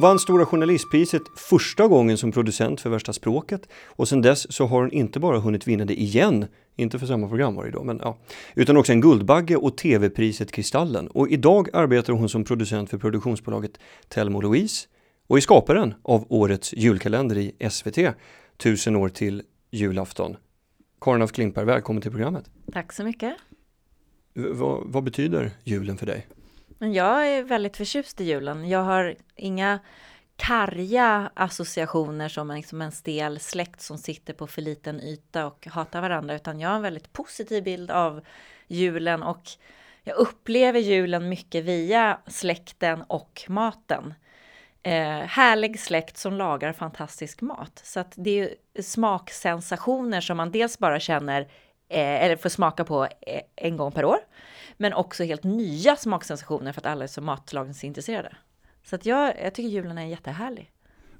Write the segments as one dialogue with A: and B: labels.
A: Hon vann Stora Journalistpriset första gången som producent för Värsta språket och sedan dess så har hon inte bara hunnit vinna det igen, inte för samma program var det då, men ja, utan också en Guldbagge och TV-priset Kristallen. Och idag arbetar hon som producent för produktionsbolaget Telmo Louise och är skaparen av årets julkalender i SVT, Tusen år till julafton. Karin af Klimper, välkommen till programmet.
B: Tack så mycket.
A: V vad betyder julen för dig?
B: Jag är väldigt förtjust i julen. Jag har inga karga associationer som en, liksom en stel släkt som sitter på för liten yta och hatar varandra, utan jag har en väldigt positiv bild av julen och jag upplever julen mycket via släkten och maten. Eh, härlig släkt som lagar fantastisk mat. Så att det är smaksensationer som man dels bara känner eh, eller får smaka på eh, en gång per år. Men också helt nya smaksensationer för att alla är så matlagningsintresserade. Så att jag, jag tycker julen är jättehärlig.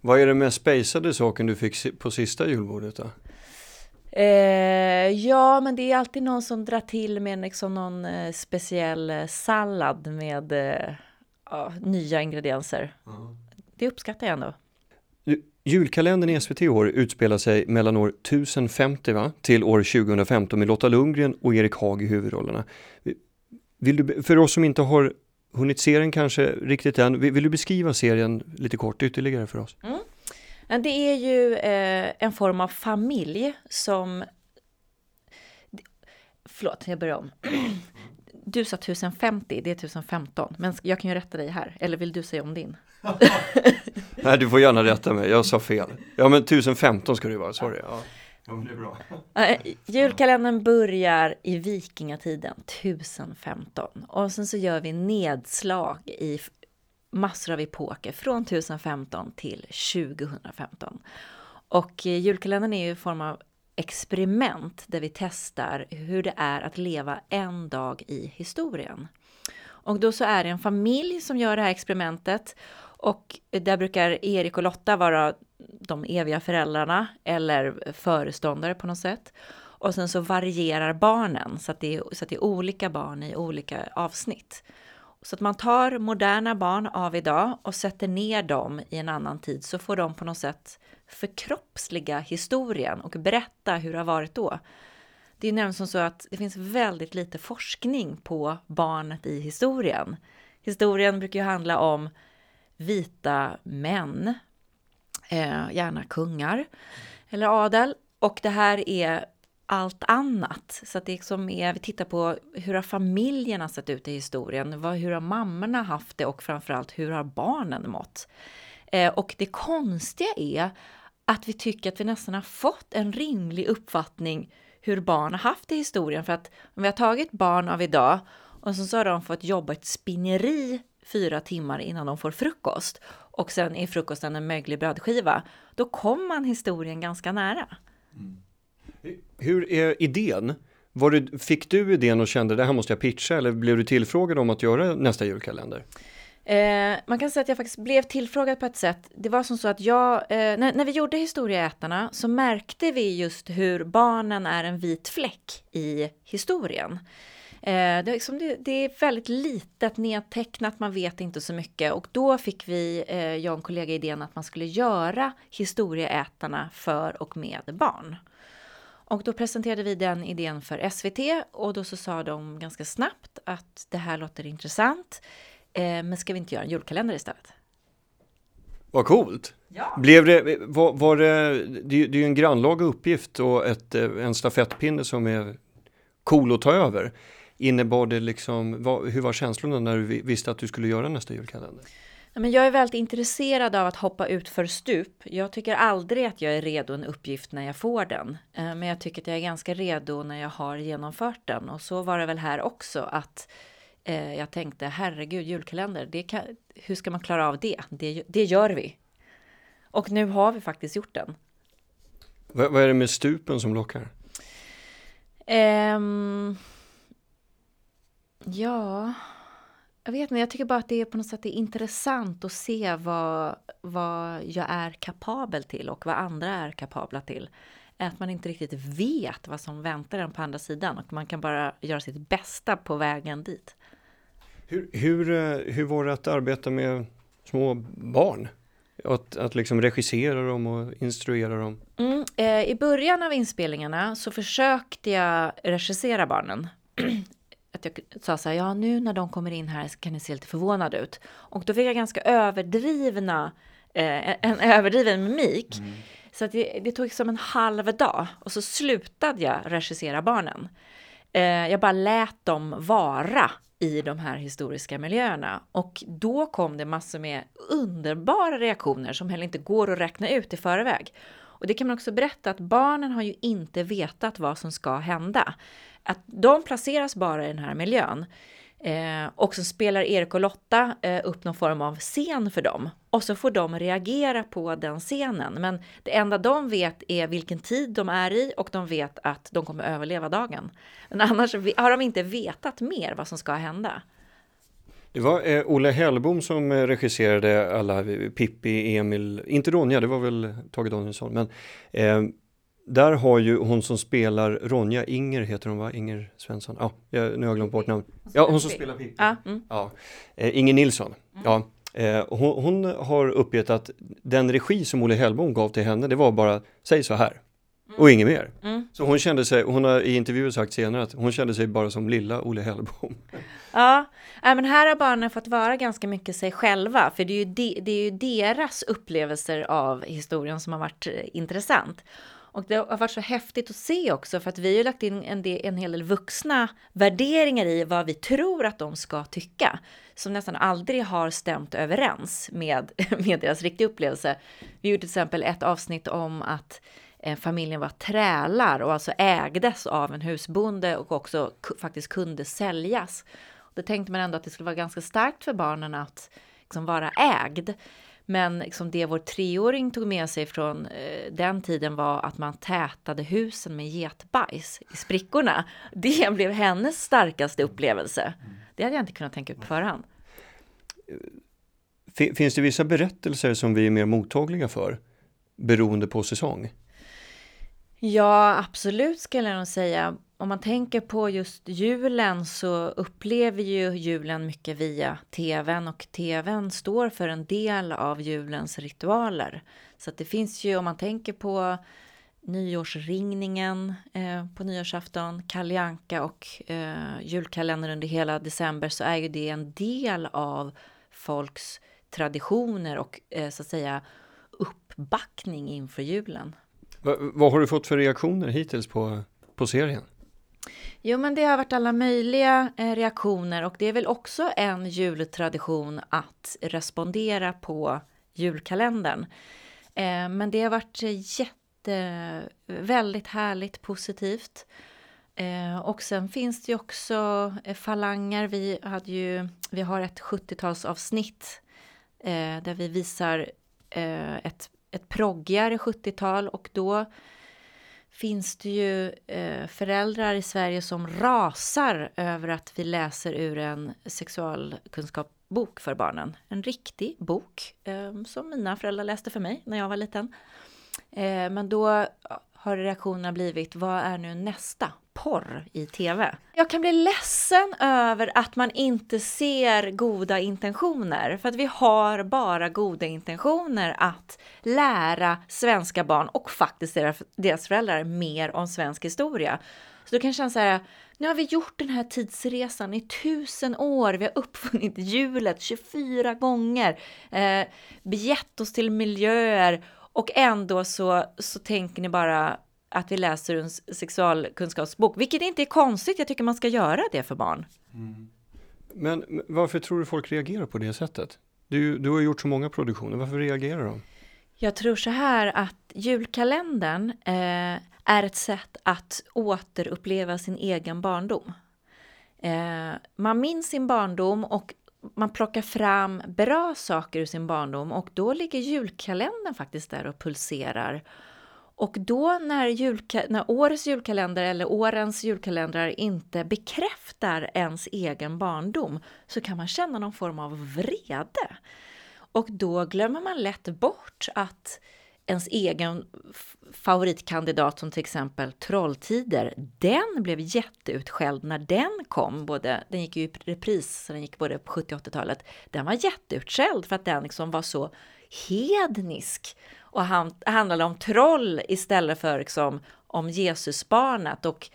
A: Vad är det mest spejsade saken du fick på sista julbordet då?
B: Eh, ja, men det är alltid någon som drar till med liksom någon eh, speciell eh, sallad med eh, nya ingredienser. Mm. Det uppskattar jag ändå.
A: Julkalendern i SVT i år utspelar sig mellan år 1050 va? till år 2015 med Lotta Lundgren och Erik Haag i huvudrollerna. Vill du, för oss som inte har hunnit se den kanske riktigt än, vill, vill du beskriva serien lite kort ytterligare för oss?
B: Mm. Det är ju eh, en form av familj som... Förlåt, jag börjar om. Du sa 1050, det är 1015, men jag kan ju rätta dig här, eller vill du säga om din?
A: Nej, du får gärna rätta mig, jag sa fel. Ja, men 1015 ska det vara, sorry. Ja. Ja, det är bra.
B: Eh, julkalendern börjar i vikingatiden, 1015. Och sen så gör vi nedslag i massor av epoker från 1015 till 2015. Och eh, julkalendern är ju i form av experiment där vi testar hur det är att leva en dag i historien. Och då så är det en familj som gör det här experimentet och eh, där brukar Erik och Lotta vara de eviga föräldrarna eller föreståndare på något sätt. Och sen så varierar barnen så att det är, så att det är olika barn i olika avsnitt. Så att man tar moderna barn av idag och sätter ner dem i en annan tid så får de på något sätt förkroppsliga historien och berätta hur det har varit då. Det är nämligen som så att det finns väldigt lite forskning på barnet i historien. Historien brukar ju handla om vita män, eh, gärna kungar eller adel. Och det här är allt annat. Så att det liksom är, vi tittar på hur har familjerna sett ut i historien? Vad, hur har mammorna haft det och framförallt hur har barnen mått? Eh, och det konstiga är att vi tycker att vi nästan har fått en rimlig uppfattning hur barn har haft det i historien. För att om vi har tagit barn av idag och så har de fått jobba ett spinneri fyra timmar innan de får frukost och sen är frukosten en möglig brödskiva, då kommer man historien ganska nära. Mm.
A: Hur är idén? Var det, fick du idén och kände det här måste jag pitcha eller blev du tillfrågad om att göra nästa julkalender?
B: Eh, man kan säga att jag faktiskt blev tillfrågad på ett sätt. Det var som så att jag, eh, när, när vi gjorde Historieätarna så märkte vi just hur barnen är en vit fläck i historien. Eh, det, liksom, det, det, är väldigt litet nedtecknat, man vet inte så mycket. Och då fick vi, eh, jag och en kollega, idén att man skulle göra historieätarna för och med barn. Och då presenterade vi den idén för SVT och då så sa de ganska snabbt att det här låter intressant, eh, men ska vi inte göra en julkalender istället?
A: Vad coolt! Ja. Blev det, var, var det, det, är ju en grannlaga uppgift och ett, en stafettpinne som är cool att ta över. Innebar det liksom, vad, hur var känslorna när du visste att du skulle göra nästa julkalender?
B: Men jag är väldigt intresserad av att hoppa ut för stup. Jag tycker aldrig att jag är redo en uppgift när jag får den. Eh, men jag tycker att jag är ganska redo när jag har genomfört den. Och så var det väl här också att eh, jag tänkte herregud julkalender, kan, hur ska man klara av det? det? Det gör vi. Och nu har vi faktiskt gjort den.
A: Vad, vad är det med stupen som lockar?
B: Um, Ja, jag vet inte. Jag tycker bara att det är på något sätt intressant att se vad, vad jag är kapabel till och vad andra är kapabla till. Att man inte riktigt vet vad som väntar en på andra sidan och man kan bara göra sitt bästa på vägen dit.
A: Hur, hur, eh, hur var det att arbeta med små barn? Att, att liksom regissera dem och instruera dem?
B: Mm, eh, I början av inspelningarna så försökte jag regissera barnen. att jag sa så här, ja nu när de kommer in här så kan ni se lite förvånade ut. Och då fick jag ganska överdrivna, eh, en överdriven mimik. Mm. Så att det, det, tog som en halv dag och så slutade jag regissera barnen. Eh, jag bara lät dem vara i de här historiska miljöerna. Och då kom det massor med underbara reaktioner som heller inte går att räkna ut i förväg. Och det kan man också berätta att barnen har ju inte vetat vad som ska hända. Att de placeras bara i den här miljön. Eh, och så spelar Erik och Lotta eh, upp någon form av scen för dem. Och så får de reagera på den scenen. Men det enda de vet är vilken tid de är i och de vet att de kommer överleva dagen. Men annars har de inte vetat mer vad som ska hända.
A: Det var eh, Olle Hellbom som eh, regisserade alla eh, Pippi, Emil, inte Ronja, det var väl Tage Danielsson, men eh, där har ju hon som spelar Ronja, Inger heter hon va? Inger Svensson? Ja, jag, nu har jag glömt bort namn. Ja, hon som spelar Pippi. Ja, mm. ja. Eh, Inger Nilsson. Mm. Ja. Eh, hon, hon, har uppgett att den regi som Olle Hellbom gav till henne, det var bara säg så här. Mm. Och inget mer. Mm. Så hon kände sig, hon har i intervjuer sagt senare att hon kände sig bara som lilla Olle Hellbom.
B: Ja, men här har barnen fått vara ganska mycket sig själva, för det är ju, de, det är ju deras upplevelser av historien som har varit eh, intressant. Och det har varit så häftigt att se också för att vi har lagt in en, del, en hel del vuxna värderingar i vad vi tror att de ska tycka. Som nästan aldrig har stämt överens med, med deras riktiga upplevelse. Vi gjorde till exempel ett avsnitt om att familjen var trälar och alltså ägdes av en husbonde och också faktiskt kunde säljas. Då tänkte man ändå att det skulle vara ganska starkt för barnen att liksom vara ägd. Men liksom det vår treåring tog med sig från eh, den tiden var att man tätade husen med getbajs i sprickorna. Det blev hennes starkaste upplevelse. Det hade jag inte kunnat tänka ut på förhand.
A: Finns det vissa berättelser som vi är mer mottagliga för beroende på säsong?
B: Ja, absolut skulle jag nog säga om man tänker på just julen så upplever ju julen mycket via tvn och tvn står för en del av julens ritualer. Så att det finns ju, om man tänker på nyårsringningen eh, på nyårsafton, Kalle och eh, julkalendern under hela december så är ju det en del av folks traditioner och eh, så att säga uppbackning inför julen.
A: Va, vad har du fått för reaktioner hittills på, på serien?
B: Jo, men det har varit alla möjliga eh, reaktioner och det är väl också en jultradition att respondera på julkalendern. Eh, men det har varit eh, jätte, väldigt härligt positivt. Eh, och sen finns det ju också eh, falanger. Vi, hade ju, vi har ett 70-talsavsnitt eh, där vi visar Eh, ett, ett proggigare 70-tal och då finns det ju eh, föräldrar i Sverige som rasar över att vi läser ur en sexualkunskapsbok för barnen. En riktig bok eh, som mina föräldrar läste för mig när jag var liten. Eh, men då har reaktionerna blivit, vad är nu nästa porr i TV? Jag kan bli ledsen över att man inte ser goda intentioner, för att vi har bara goda intentioner att lära svenska barn och faktiskt deras föräldrar mer om svensk historia. Så då kan jag känna så här, nu har vi gjort den här tidsresan i tusen år, vi har uppfunnit hjulet 24 gånger, eh, begett oss till miljöer och ändå så, så tänker ni bara att vi läser en sexualkunskapsbok, vilket inte är konstigt. Jag tycker man ska göra det för barn. Mm.
A: Men varför tror du folk reagerar på det sättet? Du, du har gjort så många produktioner, varför reagerar de?
B: Jag tror så här att julkalendern eh, är ett sätt att återuppleva sin egen barndom. Eh, man minns sin barndom och man plockar fram bra saker ur sin barndom och då ligger julkalendern faktiskt där och pulserar och då när, julka, när årets julkalender eller årens julkalendrar inte bekräftar ens egen barndom så kan man känna någon form av vrede. Och då glömmer man lätt bort att ens egen favoritkandidat som till exempel Trolltider, den blev jätteutskälld när den kom. Både, den gick ju i repris, så den gick både på 70 och 80-talet. Den var jätteutskälld för att den liksom var så hednisk och han, handlade om troll istället för liksom, om Jesusbarnet. Och,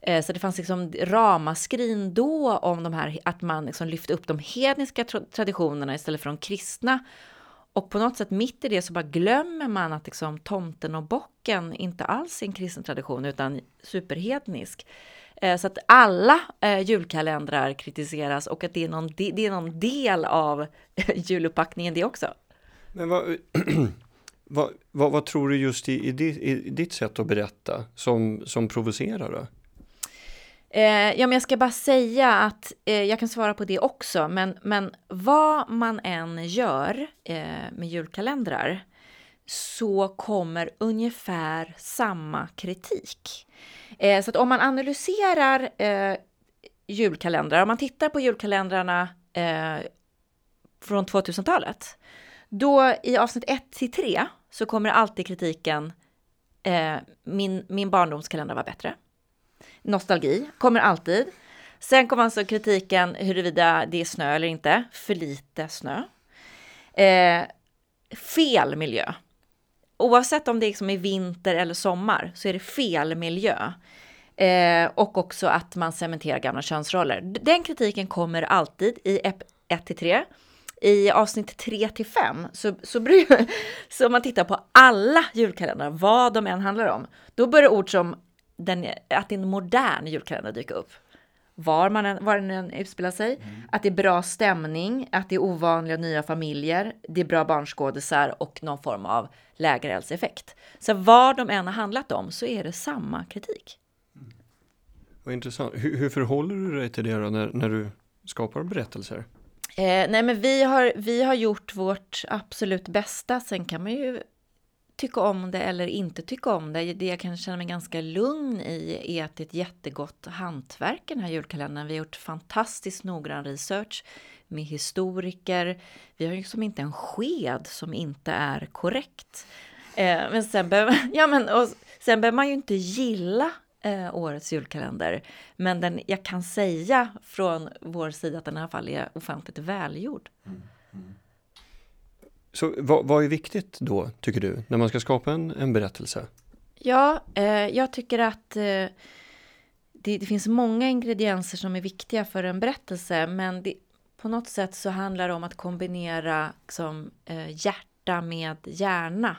B: eh, så det fanns liksom ramaskrin då om de här, att man liksom lyfte upp de hedniska traditionerna istället för de kristna. Och på något sätt mitt i det så bara glömmer man att liksom tomten och bocken inte alls är en kristen tradition utan superhednisk. Eh, så att alla eh, julkalendrar kritiseras och att det är någon, det är någon del av juluppbackningen det också.
A: Men vad, vad, vad, vad, tror du just i, i, ditt, i, ditt sätt att berätta som, som provocerar? Då?
B: Eh, ja, men jag ska bara säga att eh, jag kan svara på det också, men, men vad man än gör eh, med julkalendrar så kommer ungefär samma kritik. Eh, så att om man analyserar eh, julkalendrar, om man tittar på julkalendrarna eh, från 2000-talet, då i avsnitt 1 till 3 så kommer alltid kritiken eh, min, min barndomskalender var bättre. Nostalgi kommer alltid. Sen kommer alltså kritiken huruvida det är snö eller inte. För lite snö. Eh, fel miljö oavsett om det liksom är vinter eller sommar så är det fel miljö. Eh, och också att man cementerar gamla könsroller. Den kritiken kommer alltid i 1 till 3. I avsnitt 3 till 5, så, så, så om man tittar på alla julkalendrar, vad de än handlar om, då börjar ord som den, att en modern julkalender dyka upp var, man än, var den än utspelar sig. Mm. Att det är bra stämning, att det är ovanliga nya familjer, det är bra barnskådisar och någon form av lägereldseffekt. Så vad de än har handlat om så är det samma kritik.
A: Mm. Vad intressant. Hur, hur förhåller du dig till det då när, när du skapar berättelser?
B: Eh, nej, men vi har, vi har gjort vårt absolut bästa. Sen kan man ju tycka om det eller inte tycka om det. Det jag kan känna mig ganska lugn i är att det är ett jättegott hantverk den här julkalendern. Vi har gjort fantastiskt noggrann research med historiker. Vi har ju liksom inte en sked som inte är korrekt. Eh, men sen behöver, ja, men, och sen behöver man ju inte gilla eh, årets julkalender. Men den, jag kan säga från vår sida att den i alla fall är offentligt välgjord. Mm. Mm.
A: Så vad, vad, är viktigt då, tycker du, när man ska skapa en, en berättelse?
B: Ja, eh, jag tycker att eh, det, det, finns många ingredienser som är viktiga för en berättelse, men det, på något sätt så handlar det om att kombinera liksom, eh, hjärta med hjärna.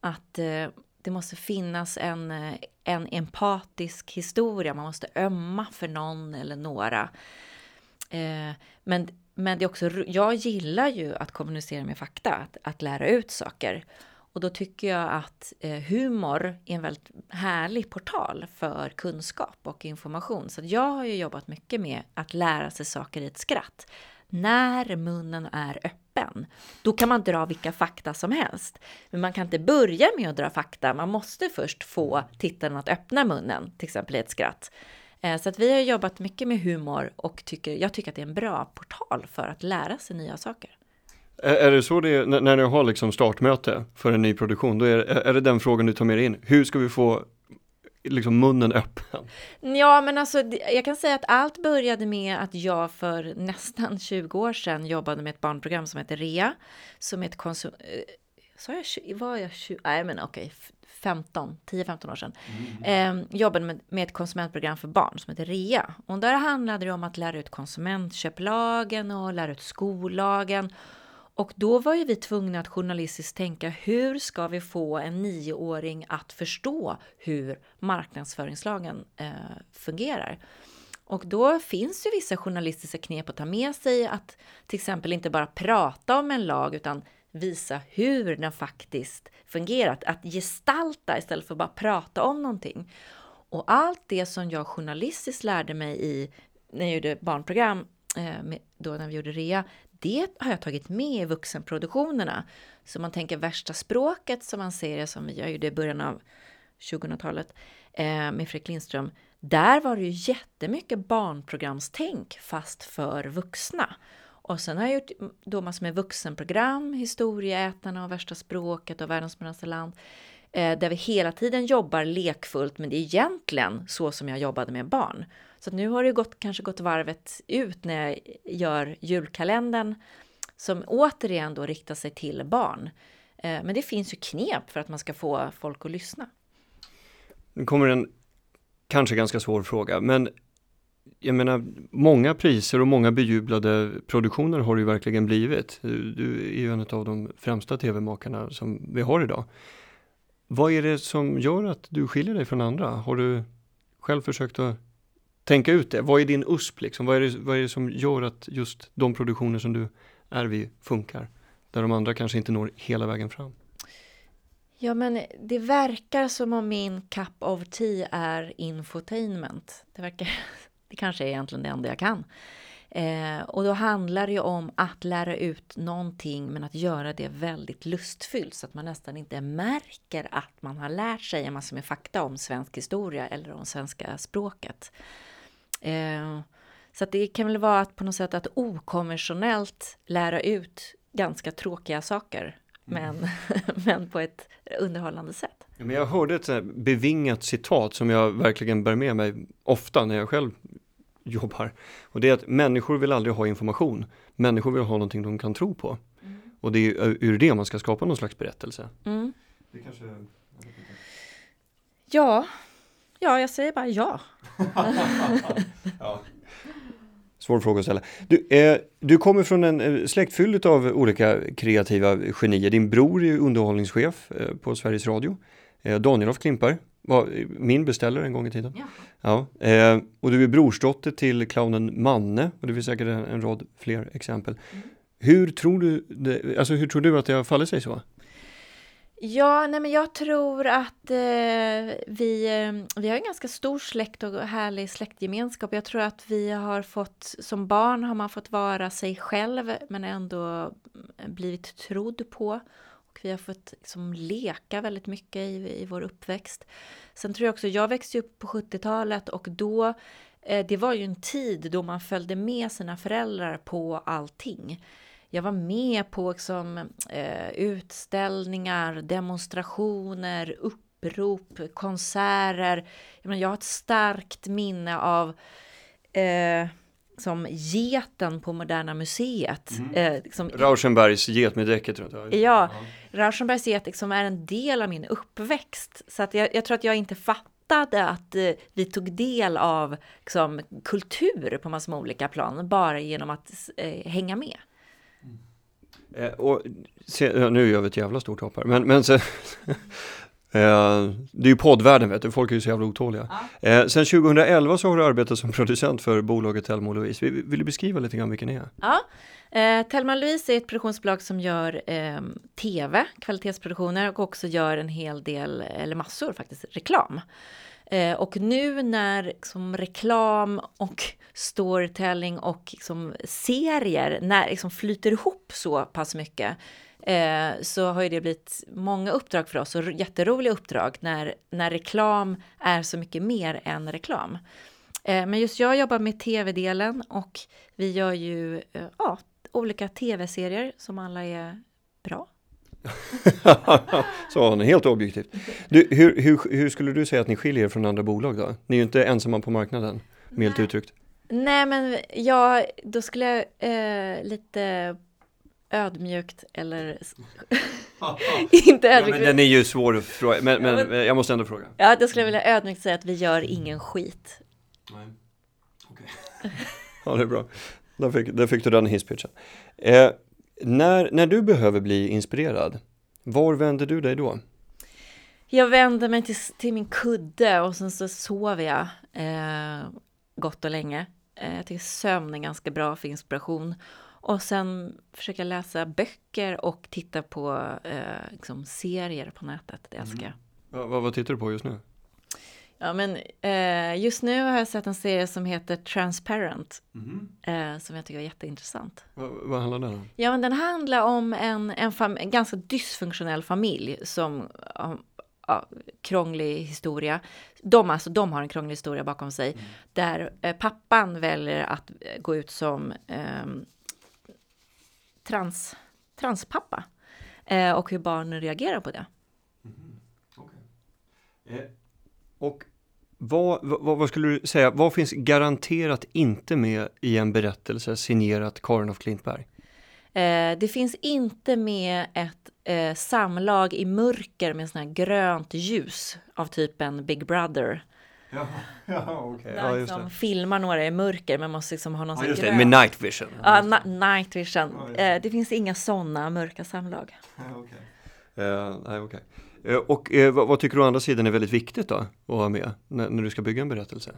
B: Att eh, det måste finnas en, eh, en empatisk historia, man måste ömma för någon eller några. Eh, men men det är också, jag gillar ju att kommunicera med fakta, att, att lära ut saker. Och då tycker jag att eh, humor är en väldigt härlig portal för kunskap och information. Så jag har ju jobbat mycket med att lära sig saker i ett skratt. När munnen är öppen, då kan man dra vilka fakta som helst. Men man kan inte börja med att dra fakta, man måste först få tittaren att öppna munnen, till exempel i ett skratt. Eh, så att vi har jobbat mycket med humor och tycker, jag tycker att det är en bra portal för att lära sig nya saker.
A: Är det så det är när ni har liksom startmöte för en ny produktion? Då är, är det den frågan du tar med dig in? Hur ska vi få liksom munnen öppen?
B: Ja, men alltså jag kan säga att allt började med att jag för nästan 20 år sedan jobbade med ett barnprogram som heter REA, som är ett konsum... Eh, sa jag, var jag 20? Nej, men okej, 15, 10-15 år sedan, mm. eh, jobbade med, med ett konsumentprogram för barn som heter REA. Och där handlade det om att lära ut konsumentköplagen och lära ut skollagen. Och då var ju vi tvungna att journalistiskt tänka hur ska vi få en nioåring att förstå hur marknadsföringslagen eh, fungerar. Och då finns ju vissa journalistiska knep att ta med sig att till exempel inte bara prata om en lag utan visa hur den faktiskt fungerat, Att gestalta istället för att bara prata om någonting. Och allt det som jag journalistiskt lärde mig i när jag gjorde barnprogram, eh, då när vi gjorde REA, det har jag tagit med i vuxenproduktionerna. Så man tänker värsta språket som man ser, som jag gjorde i början av 2000-talet eh, med Fredrik Lindström. Där var det ju jättemycket barnprogramstänk fast för vuxna. Och sen har jag gjort då massor med vuxenprogram, Historieätarna och Värsta språket och Världens modernaste land. Eh, där vi hela tiden jobbar lekfullt, men det är egentligen så som jag jobbade med barn. Så nu har det gått, kanske gått varvet ut när jag gör julkalendern som återigen då riktar sig till barn. Eh, men det finns ju knep för att man ska få folk att lyssna.
A: Nu kommer en kanske ganska svår fråga, men jag menar, många priser och många bejublade produktioner har det ju verkligen blivit. Du är ju en av de främsta tv-makarna som vi har idag. Vad är det som gör att du skiljer dig från andra? Har du själv försökt att tänka ut det? Vad är din USP liksom? Vad är det, vad är det som gör att just de produktioner som du är vid funkar? Där de andra kanske inte når hela vägen fram?
B: Ja, men det verkar som om min cup of tea är infotainment. Det verkar, det kanske är egentligen det enda jag kan. Eh, och då handlar det ju om att lära ut någonting men att göra det väldigt lustfyllt så att man nästan inte märker att man har lärt sig en massa med fakta om svensk historia eller om svenska språket. Eh, så att det kan väl vara att på något sätt att okonventionellt lära ut ganska tråkiga saker men, mm. men på ett underhållande sätt.
A: Men jag hörde ett bevingat citat som jag verkligen bär med mig ofta när jag själv jobbar. Och det är att människor vill aldrig ha information. Människor vill ha någonting de kan tro på. Mm. Och det är ur det man ska skapa någon slags berättelse. Mm. Det kanske...
B: Ja, ja, jag säger bara ja.
A: ja. Svår fråga att ställa. Du, eh, du kommer från en eh, släkt fylld av olika kreativa genier. Din bror är underhållningschef eh, på Sveriges Radio. Eh, Daniel af Klimpar var min beställare en gång i tiden. Ja. ja eh, och du är brorsdotter till clownen Manne och det finns säkert en, en rad fler exempel. Mm. Hur tror du, det, alltså hur tror du att det har fallit sig så?
B: Ja, nej men jag tror att eh, vi, eh, vi har en ganska stor släkt och härlig släktgemenskap. Jag tror att vi har fått, som barn har man fått vara sig själv men ändå blivit trodd på. Och vi har fått liksom leka väldigt mycket i, i vår uppväxt. Sen tror jag också, jag växte upp på 70-talet och då eh, det var ju en tid då man följde med sina föräldrar på allting. Jag var med på liksom, eh, utställningar, demonstrationer, upprop, konserter. Jag, menar, jag har ett starkt minne av eh, som geten på Moderna Museet.
A: Mm. Eh, liksom, Rauschenbergs get med däcket runt.
B: Ja, ja. Rauschenbergs get liksom är en del av min uppväxt. Så att jag, jag tror att jag inte fattade att eh, vi tog del av liksom, kultur på massor med olika plan bara genom att eh, hänga med.
A: Eh, och se, nu gör vi ett jävla stort hopp här, men, men eh, det är ju poddvärlden vet du, folk är ju så jävla otåliga. Ja. Eh, sen 2011 så har du arbetat som producent för bolaget Telma Louise. Vill, du beskriva lite grann vilken ni är?
B: Ja, eh, Telma Louise är ett produktionsbolag som gör eh, tv, kvalitetsproduktioner och också gör en hel del, eller massor faktiskt, reklam. Eh, och nu när liksom, reklam och storytelling och liksom, serier när, liksom, flyter ihop så pass mycket eh, så har ju det blivit många uppdrag för oss och jätteroliga uppdrag när, när reklam är så mycket mer än reklam. Eh, men just jag jobbar med tv-delen och vi gör ju eh, ja, olika tv-serier som alla är bra.
A: så han helt objektivt. Du, hur, hur, hur, skulle du säga att ni skiljer er från andra bolag då? Ni är ju inte ensamma på marknaden, milt uttryckt.
B: Nej, men ja, då skulle jag eh, lite ödmjukt eller
A: inte ödmjukt. Ja, men den är ju svår att fråga, men, men, ja, men, jag måste ändå fråga.
B: Ja, då skulle jag vilja ödmjukt säga att vi gör ingen skit.
A: Nej, okej. Okay. ja, det är bra. Där fick, där fick du den hisspitchen. Eh, när, när du behöver bli inspirerad, var vänder du dig då?
B: Jag vänder mig till, till min kudde och sen så sover jag eh, gott och länge. Eh, jag tycker sömn är ganska bra för inspiration. Och sen försöker jag läsa böcker och titta på eh, liksom serier på nätet. Det älskar jag.
A: Mm. Vad, vad tittar du på just nu?
B: Ja, men eh, just nu har jag sett en serie som heter Transparent. Mm. Eh, som jag tycker är jätteintressant.
A: Va, vad handlar den om?
B: Ja, men den handlar om en, en, fam- en ganska dysfunktionell familj som ja, ja, krånglig historia. De, alltså, de har en krånglig historia bakom sig. Mm. Där eh, pappan väljer att eh, gå ut som ehm, trans, transpappa. Eh, och hur barnen reagerar på det. Mm.
A: Okay. Eh, och vad, vad, vad, skulle du säga, vad finns garanterat inte med i en berättelse signerat Karin af Klintberg?
B: Eh, det finns inte med ett eh, samlag i mörker med sån här grönt ljus av typen Big Brother.
A: Ja, ja okej.
B: Där
A: Ja, just
B: liksom
A: det.
B: filmar några i mörker men måste liksom ha någon
A: Ja,
B: sån
A: det. Med night vision.
B: Ja, na- night vision.
A: Ja, just
B: Eh, det finns inga sådana mörka samlag.
A: Ja, okej. Eh, nej, okej. Eh, och eh, vad, vad tycker du å andra sidan är väldigt viktigt då att ha med när, när du ska bygga en berättelse?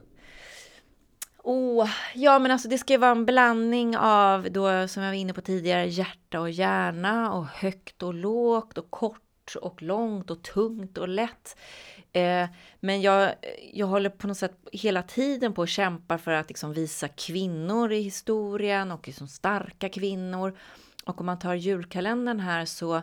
B: Oh, ja men alltså det ska ju vara en blandning av då som jag var inne på tidigare hjärta och hjärna och högt och lågt och kort och långt och tungt och lätt. Eh, men jag, jag håller på något sätt hela tiden på att kämpa för att liksom visa kvinnor i historien och liksom starka kvinnor. Och om man tar julkalendern här så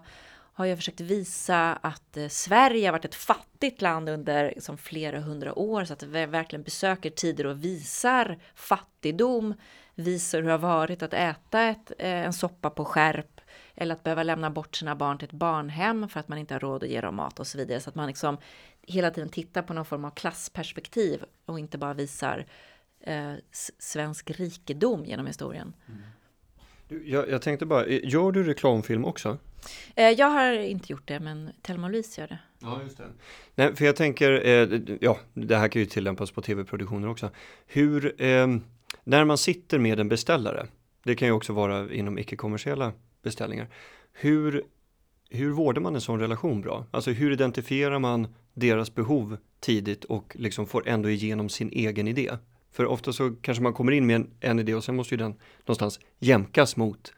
B: har jag försökt visa att eh, Sverige har varit ett fattigt land under liksom, flera hundra år så att vi verkligen besöker tider och visar fattigdom, visar hur det har varit att äta ett, eh, en soppa på skärp eller att behöva lämna bort sina barn till ett barnhem för att man inte har råd att ge dem mat och så vidare. Så att man liksom hela tiden tittar på någon form av klassperspektiv och inte bara visar eh, svensk rikedom genom historien.
A: Du, jag, jag tänkte bara, eh, gör du reklamfilm också?
B: Eh, jag har inte gjort det, men Thelma och Louise gör det.
A: Ja, just det. Nej, för jag tänker, eh, ja, det här kan ju tillämpas på tv-produktioner också. Hur, eh, när man sitter med en beställare, det kan ju också vara inom icke-kommersiella beställningar, hur, hur vårdar man en sån relation bra? Alltså hur identifierar man deras behov tidigt och liksom får ändå igenom sin egen idé? För ofta så kanske man kommer in med en, en idé och sen måste ju den någonstans jämkas mot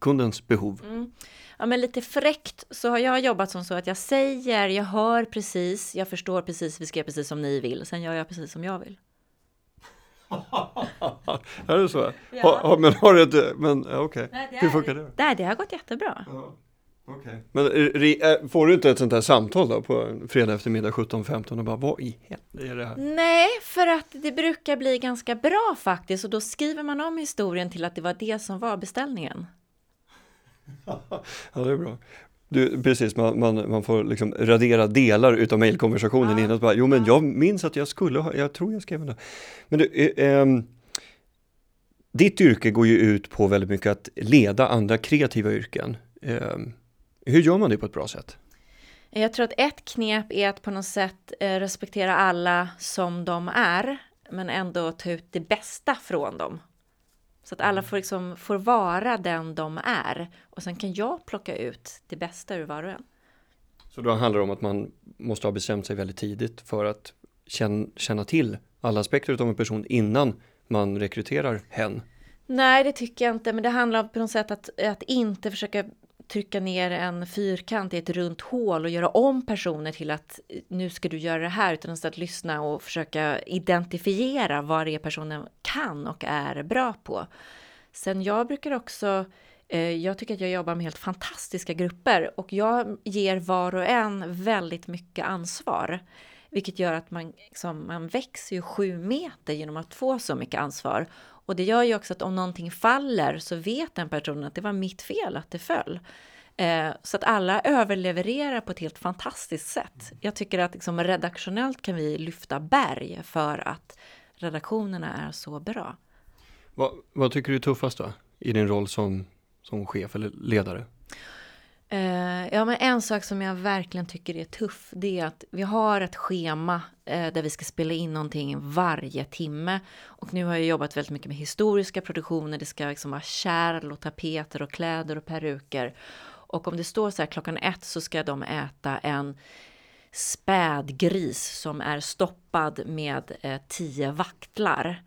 A: kundens behov.
B: Mm. Ja, men lite fräckt så har jag jobbat som så att jag säger, jag hör precis, jag förstår precis, vi ska göra precis som ni vill, sen gör jag precis som jag vill.
A: Är det så?
B: Ja.
A: Ha, ha, men har det men okej. Hur funkar det?
B: Nej, det har gått jättebra.
A: Ja, okej. Men eh, eh, får du inte ett sånt här samtal då på fredag eftermiddag 17.15 och bara vad i helvete är det här?
B: Nej, för att det brukar bli ganska bra faktiskt och då skriver man om historien till att det var det som var beställningen.
A: Ja, det är bra. Du, precis, man, man, man får liksom radera delar utav mejlkonversationen
B: Ja.
A: innan. Bara, jo, men jag minns att jag skulle ha, jag tror jag skrev det. Men du, eh, ehm, ditt yrke går ju ut på väldigt mycket att leda andra kreativa yrken. Ehm, hur gör man det på ett bra sätt?
B: Jag tror att ett knep är att på något sätt eh, respektera alla som de är, men ändå ta ut det bästa från dem. Så att alla får, liksom, får vara den de är. Och sen kan jag plocka ut det bästa ur var och en.
A: Så då handlar det om att man måste ha bestämt sig väldigt tidigt för att känna, känna till alla aspekter av en person innan man rekryterar hen.
B: Nej, det tycker jag inte, men det handlar om på något sätt att, att inte försöka trycka ner en fyrkant i ett runt hål och göra om personer till att eh, nu ska du göra det här, utan istället lyssna och försöka identifiera vad det är personen kan och är bra på. Sen jag brukar också, eh, jag tycker att jag jobbar med helt fantastiska grupper och jag ger var och en väldigt mycket ansvar. Vilket gör att man, liksom, man växer ju sju meter genom att få så mycket ansvar. Och det gör ju också att om någonting faller så vet den personen att det var mitt fel att det föll. Eh, så att alla överlevererar på ett helt fantastiskt sätt. Jag tycker att liksom, redaktionellt kan vi lyfta berg för att redaktionerna är så bra.
A: Vad, vad tycker du är tuffast då? I din roll som, som chef eller ledare?
B: Uh, ja, men en sak som jag verkligen tycker är tuff, det är att vi har ett schema uh, där vi ska spela in någonting varje timme. Och nu har jag jobbat väldigt mycket med historiska produktioner. Det ska liksom vara kärl och tapeter och kläder och peruker. Och om det står så här klockan ett så ska de äta en spädgris som är stoppad med eh, tio vaktlar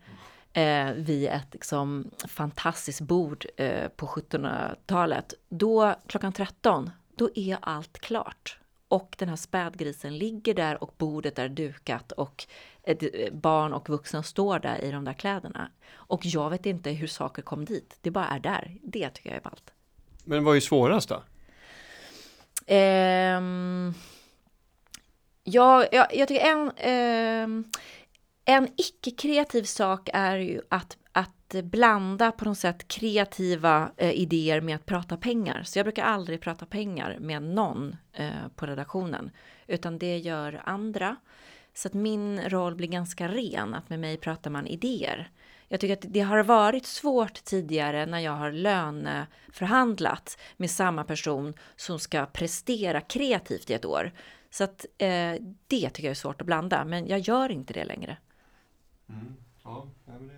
B: eh, vid ett liksom, fantastiskt bord eh, på 1700-talet. Då klockan 13, då är allt klart. Och den här spädgrisen ligger där och bordet är dukat och eh, barn och vuxna står där i de där kläderna. Och jag vet inte hur saker kom dit. Det bara är där. Det tycker jag är ballt.
A: Men vad är svårast då?
B: Ehm, ja, jag, jag tycker en, ehm, en icke-kreativ sak är ju att, att blanda på något sätt kreativa eh, idéer med att prata pengar. Så jag brukar aldrig prata pengar med någon eh, på redaktionen, utan det gör andra. Så att min roll blir ganska ren, att med mig pratar man idéer. Jag tycker att det har varit svårt tidigare när jag har löneförhandlat med samma person som ska prestera kreativt i ett år. Så att eh, det tycker jag är svårt att blanda, men jag gör inte det längre.
A: Mm. Ja, men det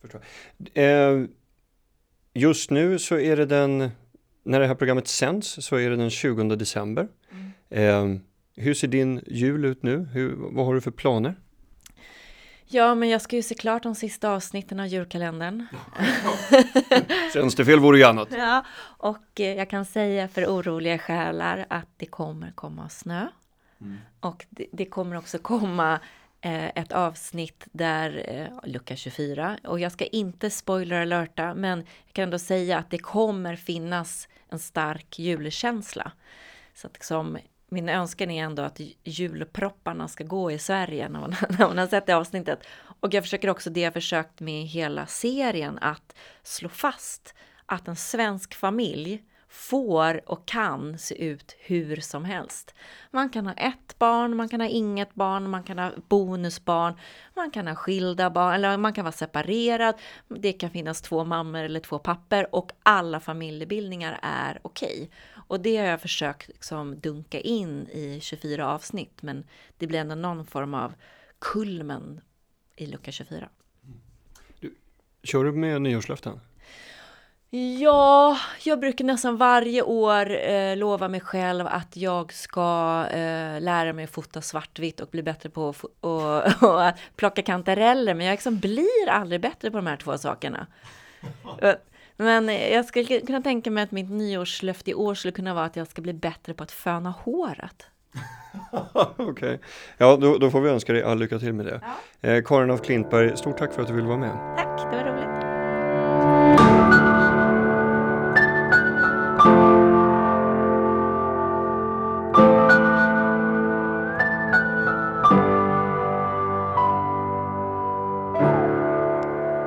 A: förstår jag. Eh, just nu så är det den, när det här programmet sänds så är det den 20 december. Mm. Eh, hur ser din jul ut nu? Hur, vad har du för planer?
B: Ja, men jag ska ju se klart de sista avsnitten av julkalendern.
A: Tjänstefel vore ju annat.
B: Ja, och eh, jag kan säga för oroliga själar att det kommer komma snö. Mm. Och det, det, kommer också komma Eh, ett avsnitt där, eh, lucka 24, och jag ska inte spoiler alerta, men jag kan ändå säga att det kommer finnas en stark julkänsla. Så att liksom, min önskan är ändå att julpropparna ska gå i Sverige när man, när man har sett det avsnittet. Och jag försöker också det jag försökt med hela serien att slå fast att en svensk familj får och kan se ut hur som helst. Man kan ha ett barn, man kan ha inget barn, man kan ha bonusbarn, man kan ha skilda barn, eller man kan vara separerad. Det kan finnas två mammor eller två papper och alla familjebildningar är okej. Okay. Och det har jag försökt liksom dunka in i 24 avsnitt, men det blir ändå någon form av kulmen i lucka 24.
A: Du, kör du med nyårslöften?
B: Ja, jag brukar nästan varje år eh, lova mig själv att jag ska eh, lära mig att fota svartvitt och bli bättre på att och, och plocka kantareller. Men jag liksom blir aldrig bättre på de här två sakerna. Men jag skulle kunna tänka mig att mitt nyårslöfte i år skulle kunna vara att jag ska bli bättre på att föna håret.
A: Okej, okay. ja då, då, får vi önska dig all lycka till med det. Ja. Eh, Karin af Klintberg, stort tack för att du ville vara med.
B: Tack,